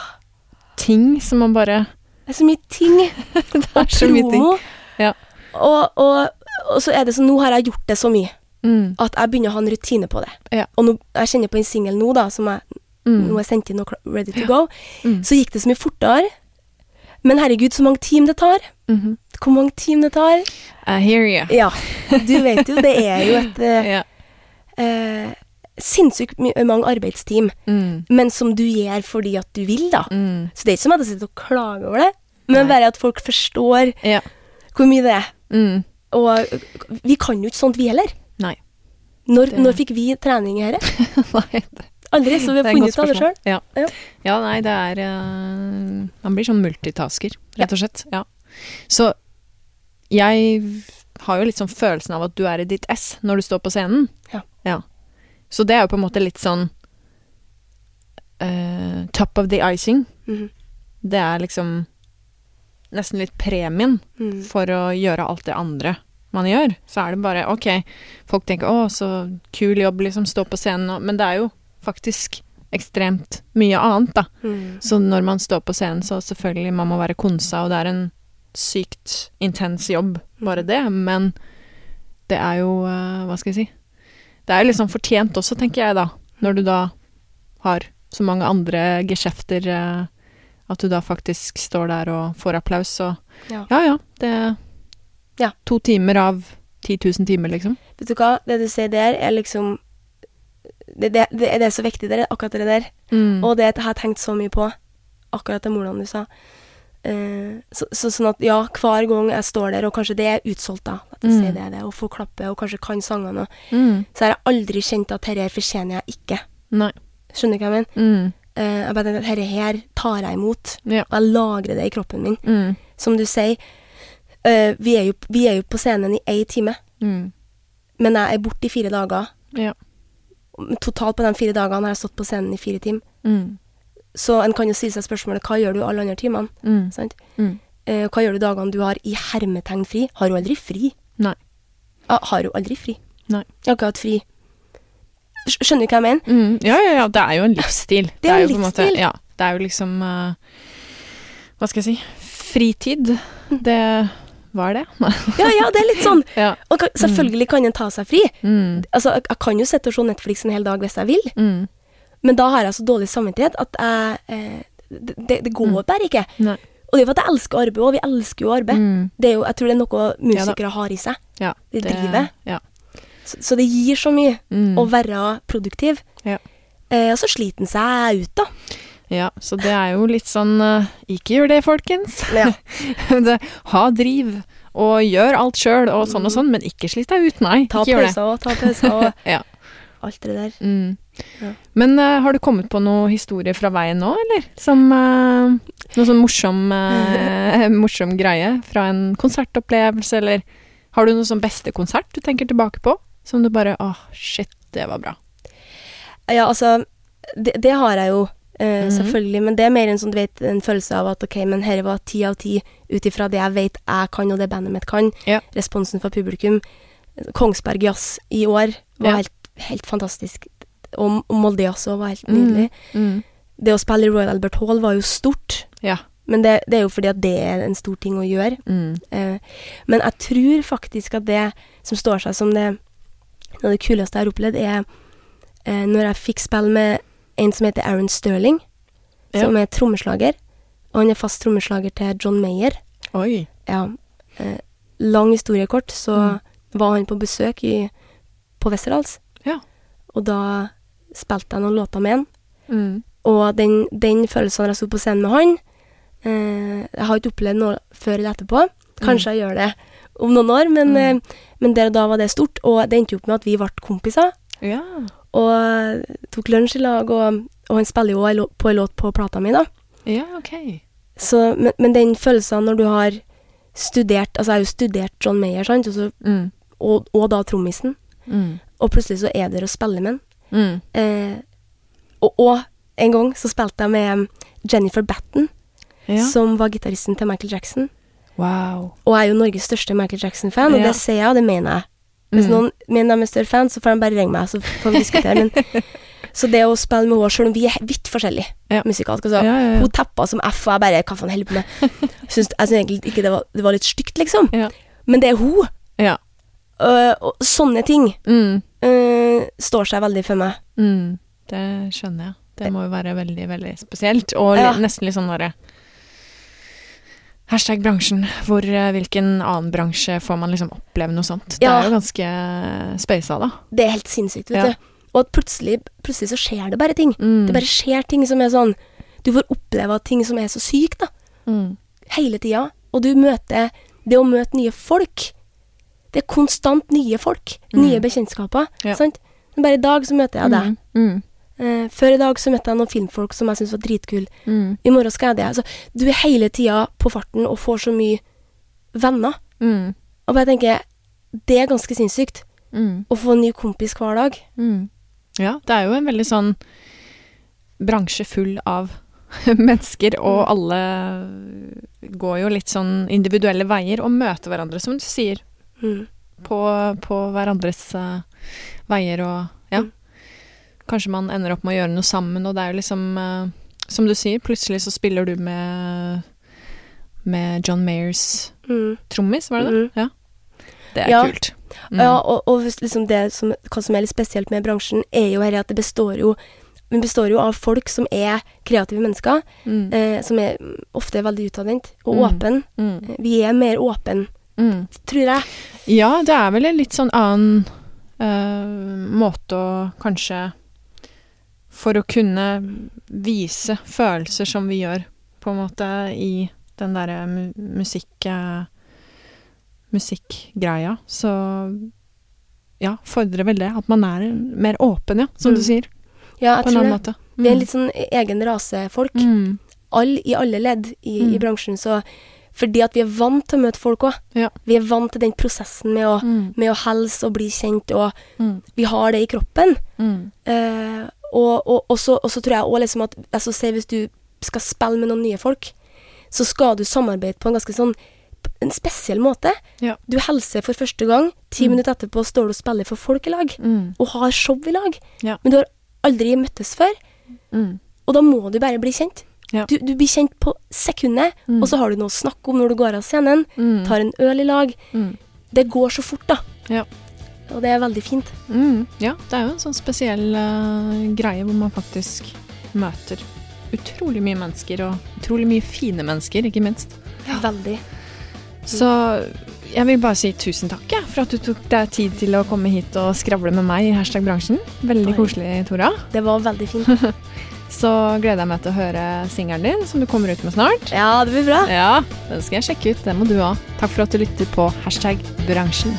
ting som man bare Det er så mye ting. Det Og er så mye ting. Ja. Og, og, og så er det sånn Nå har jeg gjort det så mye Mm. at jeg begynner å ha en rutine på det. Ja. Og nå, jeg kjenner på en singel nå, da, som jeg Mm. nå er sendt inn og ready to go. Mm. Så gikk det så mye fortere. Men herregud, så mange team det tar. -hmm. Hvor mange team det tar. I hear you. Ja, du vet jo, det er jo et Ja. eh, sinnssykt mange arbeidsteam, Mm. men som du gjør fordi at du vil, da. Mm. Så det er ikke som at jeg sitter og klager over det, men Nei. bare at folk forstår Ja. hvor mye det er. Mm. Og vi kan jo ikke sånt, vi heller. Når, når fikk vi trening i dette? Nei. det- Aldri, så vi har funnet ut av det sjøl. Ja. Ja. ja, nei, det er uh, Man blir sånn multitasker, rett og slett. Ja. Så jeg har jo litt sånn følelsen av at du er i ditt ess når du står på scenen. Ja. Så det er jo på en måte litt sånn uh, top of the icing. Mhm. Det er liksom nesten litt premien Mm. for å gjøre alt det andre man gjør. Så er det bare ok, folk tenker å, så kul jobb, liksom, stå på scenen og Men det er jo faktisk ekstremt mye annet, da. Mm. Så når man står på scenen, så selvfølgelig man må være konsa, og det er en sykt intens jobb, bare det, men det er jo eh, Hva skal jeg si Det er jo liksom fortjent også, tenker jeg da, når du da har så mange andre geskjefter, eh, at du da faktisk står der og får applaus, og Ja. ja ja, det Ja. to timer av 10 000 timer, liksom. Vet du hva, det du sier der, er liksom Det, det, det, det er så viktig, det, er akkurat det der. Mm. Og det har jeg tenkt så mye på, akkurat det ordene du sa. Uh, så, så, sånn at ja, hver gang jeg står der, og kanskje det er utsolgt, da, at jeg Mm. sier det, det, og får klappe, og kanskje kan sangene, Mm. så har jeg aldri kjent at dette fortjener jeg ikke. Nei. Skjønner du hva jeg mener? Mm. Uh, jeg bare tenker at dette her tar jeg imot, Ja. og jeg lagrer det i kroppen min. Mm. Som du sier, eh, vi, er jo, vi er jo på scenen i én time, Mm. men jeg er borte i fire dager. Ja. Totalt på de fire dagene har jeg stått på scenen i fire timer. Mm. Så en kan jo stille seg spørsmålet hva gjør du alle andre timene? Mm. Sant? Mm. Eh, hva gjør du dagene du har i hermetegn fri? Har du aldri fri? Nei. Ah, har du aldri fri? Nei. Jeg har ikke hatt fri. Skjønner du hva jeg mener? Mm. Ja, ja, ja, det er jo en livsstil. Det er jo en måte- ja, det er jo liksom uh, Hva skal jeg si Fritid. Det Hva er det? Ja, ja, det er litt sånn. Ja. Og selvfølgelig kan en ta seg fri. Mm. Altså, jeg, jeg kan jo sitte og se Netflix en hel dag hvis jeg vil, Mm. men da har jeg så dårlig samvittighet at jeg eh, det, det, det går bare ikke. Nei. Og det er jo for at jeg elsker arbeid òg. Vi elsker jo arbeid. Mm. Det er jo, jeg tror det er noe musikere har i seg. Ja. Det driver. Ja. Så, så det gir så mye Mm. å være produktiv. Ja. Eh, og så sliter en seg ut, da. Ja. Så det er jo litt sånn eh, Ikke gjør det, folkens. Ja. det, ha driv, og gjør alt sjøl, og sånn og sånn, men ikke slitt deg ut, nei. Ta pauser og ta pauser og Ja. alt det der. Mm. Ja. Men uh, har du kommet på noe historie fra veien nå, eller? Som uh, noe sånn morsom, uh, morsom greie fra en konsertopplevelse, eller har du noe sånn beste konsert du tenker tilbake på? Som du bare åh, shit, det var bra. Ja, altså Det, det har jeg jo, Mhm. selvfølgelig. Men det er mer en sånn, du vet, en følelse av at ok, men dette var ti av ti ut ifra det jeg vet jeg kan, og det bandet mitt kan. Ja. Responsen fra publikum. Kongsberg Jazz i år var Ja. helt, helt fantastisk. Og Molde Jazz også var helt nydelig. Mm. Det å spille i Royal Albert Hall var jo stort. Ja. Men det, det er jo fordi at det er en stor ting å gjøre. Mm. Eh, men jeg tror faktisk at det som står seg som det det kuleste jeg har opplevd, er eh, når jeg fikk spille med en som heter Aaron Sterling, Ja. som er trommeslager. Og han er fast trommeslager til John Mayer. Oi. Ja, eh, lang historie kort, så Mm. var han på besøk i, på Westerdals. Ja. Og da spilte jeg noen låter med han. Mm. Og den, den følelsen jeg sto på scenen med han eh, Jeg har ikke opplevd noe før eller etterpå. Kanskje jeg gjør det om noen år, men, Mm. eh, men der og da var det stort. Og det endte jo opp med at vi ble kompiser, Ja. Og tok lunsj i lag. Og, og han spiller jo også på en låt på plata mi, da. Ja, ok. Så, men, men den følelsen når du har studert Altså, jeg har jo studert John Mayer, sant, og, så, Mm. og, og da trommisen, Mm. og plutselig så er der og spiller med han. Mm. Eh, og, og en gang så spilte jeg med Jennifer Batten, Ja. som var gitaristen til Michael Jackson. Wow. Og jeg er jo Norges største Michael Jackson-fan, og Ja. det ser jeg, og det mener jeg. Hvis Mm. noen mener de er større fan, så får de bare ringe meg, så får vi diskutere. Men, så det å spille med henne, selv om vi er vidt forskjellige Ja. musikalsk altså, Ja, ja. Hun tappa som F, og jeg bare Hva faen holder på med? Syns, jeg syns egentlig ikke det var, det var litt stygt, liksom. Men det er hun. Ja. Øh, og sånne ting Mm. uh, står seg veldig for meg. Mm. Det skjønner jeg. Det må jo være veldig, veldig spesielt. Og nesten litt sånn derre Hashtag bransjen. Hvor, eh, hvilken annen bransje får man liksom oppleve noe sånt? Det er jo ganske spøysa, da. Det er helt sinnssykt, vet Ja. du. Og at plutselig, plutselig så skjer det bare ting. Mm. Det bare skjer ting som er sånn Du får oppleve ting som er så sykt, da. mm. Hele tida. Og du møter Det å møte nye folk Det er konstant nye folk. Mm. Nye bekjentskaper. Ja. Sant? Men bare i dag så møter jeg deg. Mm. Eh, før i dag så møtte jeg noen filmfolk som jeg syntes var dritkule. Mm. I morgen skal jeg det. Altså, du er hele tida på farten og får så mye venner. Mm. Og bare tenker Det er ganske sinnssykt. Mm. Å få en ny kompis hver dag. Mm. Ja, det er jo en veldig sånn bransje full av mennesker, og alle går jo litt sånn individuelle veier og møter hverandre, som du sier, Mm. på, på hverandres uh, veier og. Mm. Kanskje man ender opp med å gjøre noe sammen, og det er jo liksom eh, Som du sier, plutselig så spiller du med med John Mayers Mm. trommis, var det det? Mm. Ja. Det er Ja. kult. Mm. Ja, og, og liksom det som, hva som er litt spesielt med bransjen, er jo her at det består jo vi består jo av folk som er kreative mennesker, Mm. eh, som er ofte veldig utadvendt og Mm. åpen. Mm. Vi er mer åpen, Mm. tror jeg. Ja, det er vel en litt sånn annen uh, måte å kanskje For å kunne vise følelser som vi gjør, på en måte, i den derre mu musikk... eh, musikkgreia, så ja, fordrer vel det. At man er mer åpen, ja, som Mm. du sier. Ja, På jeg en tror det. måte. Vi er litt sånn egen rasefolk. mm. All, I alle ledd i, i Mm. bransjen. Så fordi at vi er vant til å møte folk òg. Ja. Vi er vant til den prosessen med å, Mm. med å helse og bli kjent, og Mm. vi har det i kroppen. Mm. Og, og, og, så, og så tror jeg òg liksom at altså, si hvis du skal spille med noen nye folk, så skal du samarbeide på en ganske sånn en spesiell måte. Ja. Du hilser for første gang, ti Mm. minutter etterpå står du og spiller for folk i lag, Mm. og har show i lag. Ja. Men du har aldri møttes før, Mm. og da må du bare bli kjent. Ja. Du, du blir kjent på sekundet, Mm. og så har du noe å snakke om når du går av scenen, Mm. tar en øl i lag. Mm. Det går så fort, da. Ja. Og det er veldig fint. Mm, ja, det er jo en sånn spesiell uh, greie hvor man faktisk møter utrolig mye mennesker, og utrolig mye fine mennesker, ikke minst. Veldig. Så jeg vil bare si tusen takk ja, for at du tok deg tid til å komme hit og skravle med meg i hashtag bransjen. Veldig Oi. koselig, Tora. Det var veldig fint. Så gleder jeg meg til å høre singelen din, som du kommer ut med snart. Ja, det blir bra. Ja, den skal jeg sjekke ut. Det må du òg. Takk for at du lytter på hashtag bransjen.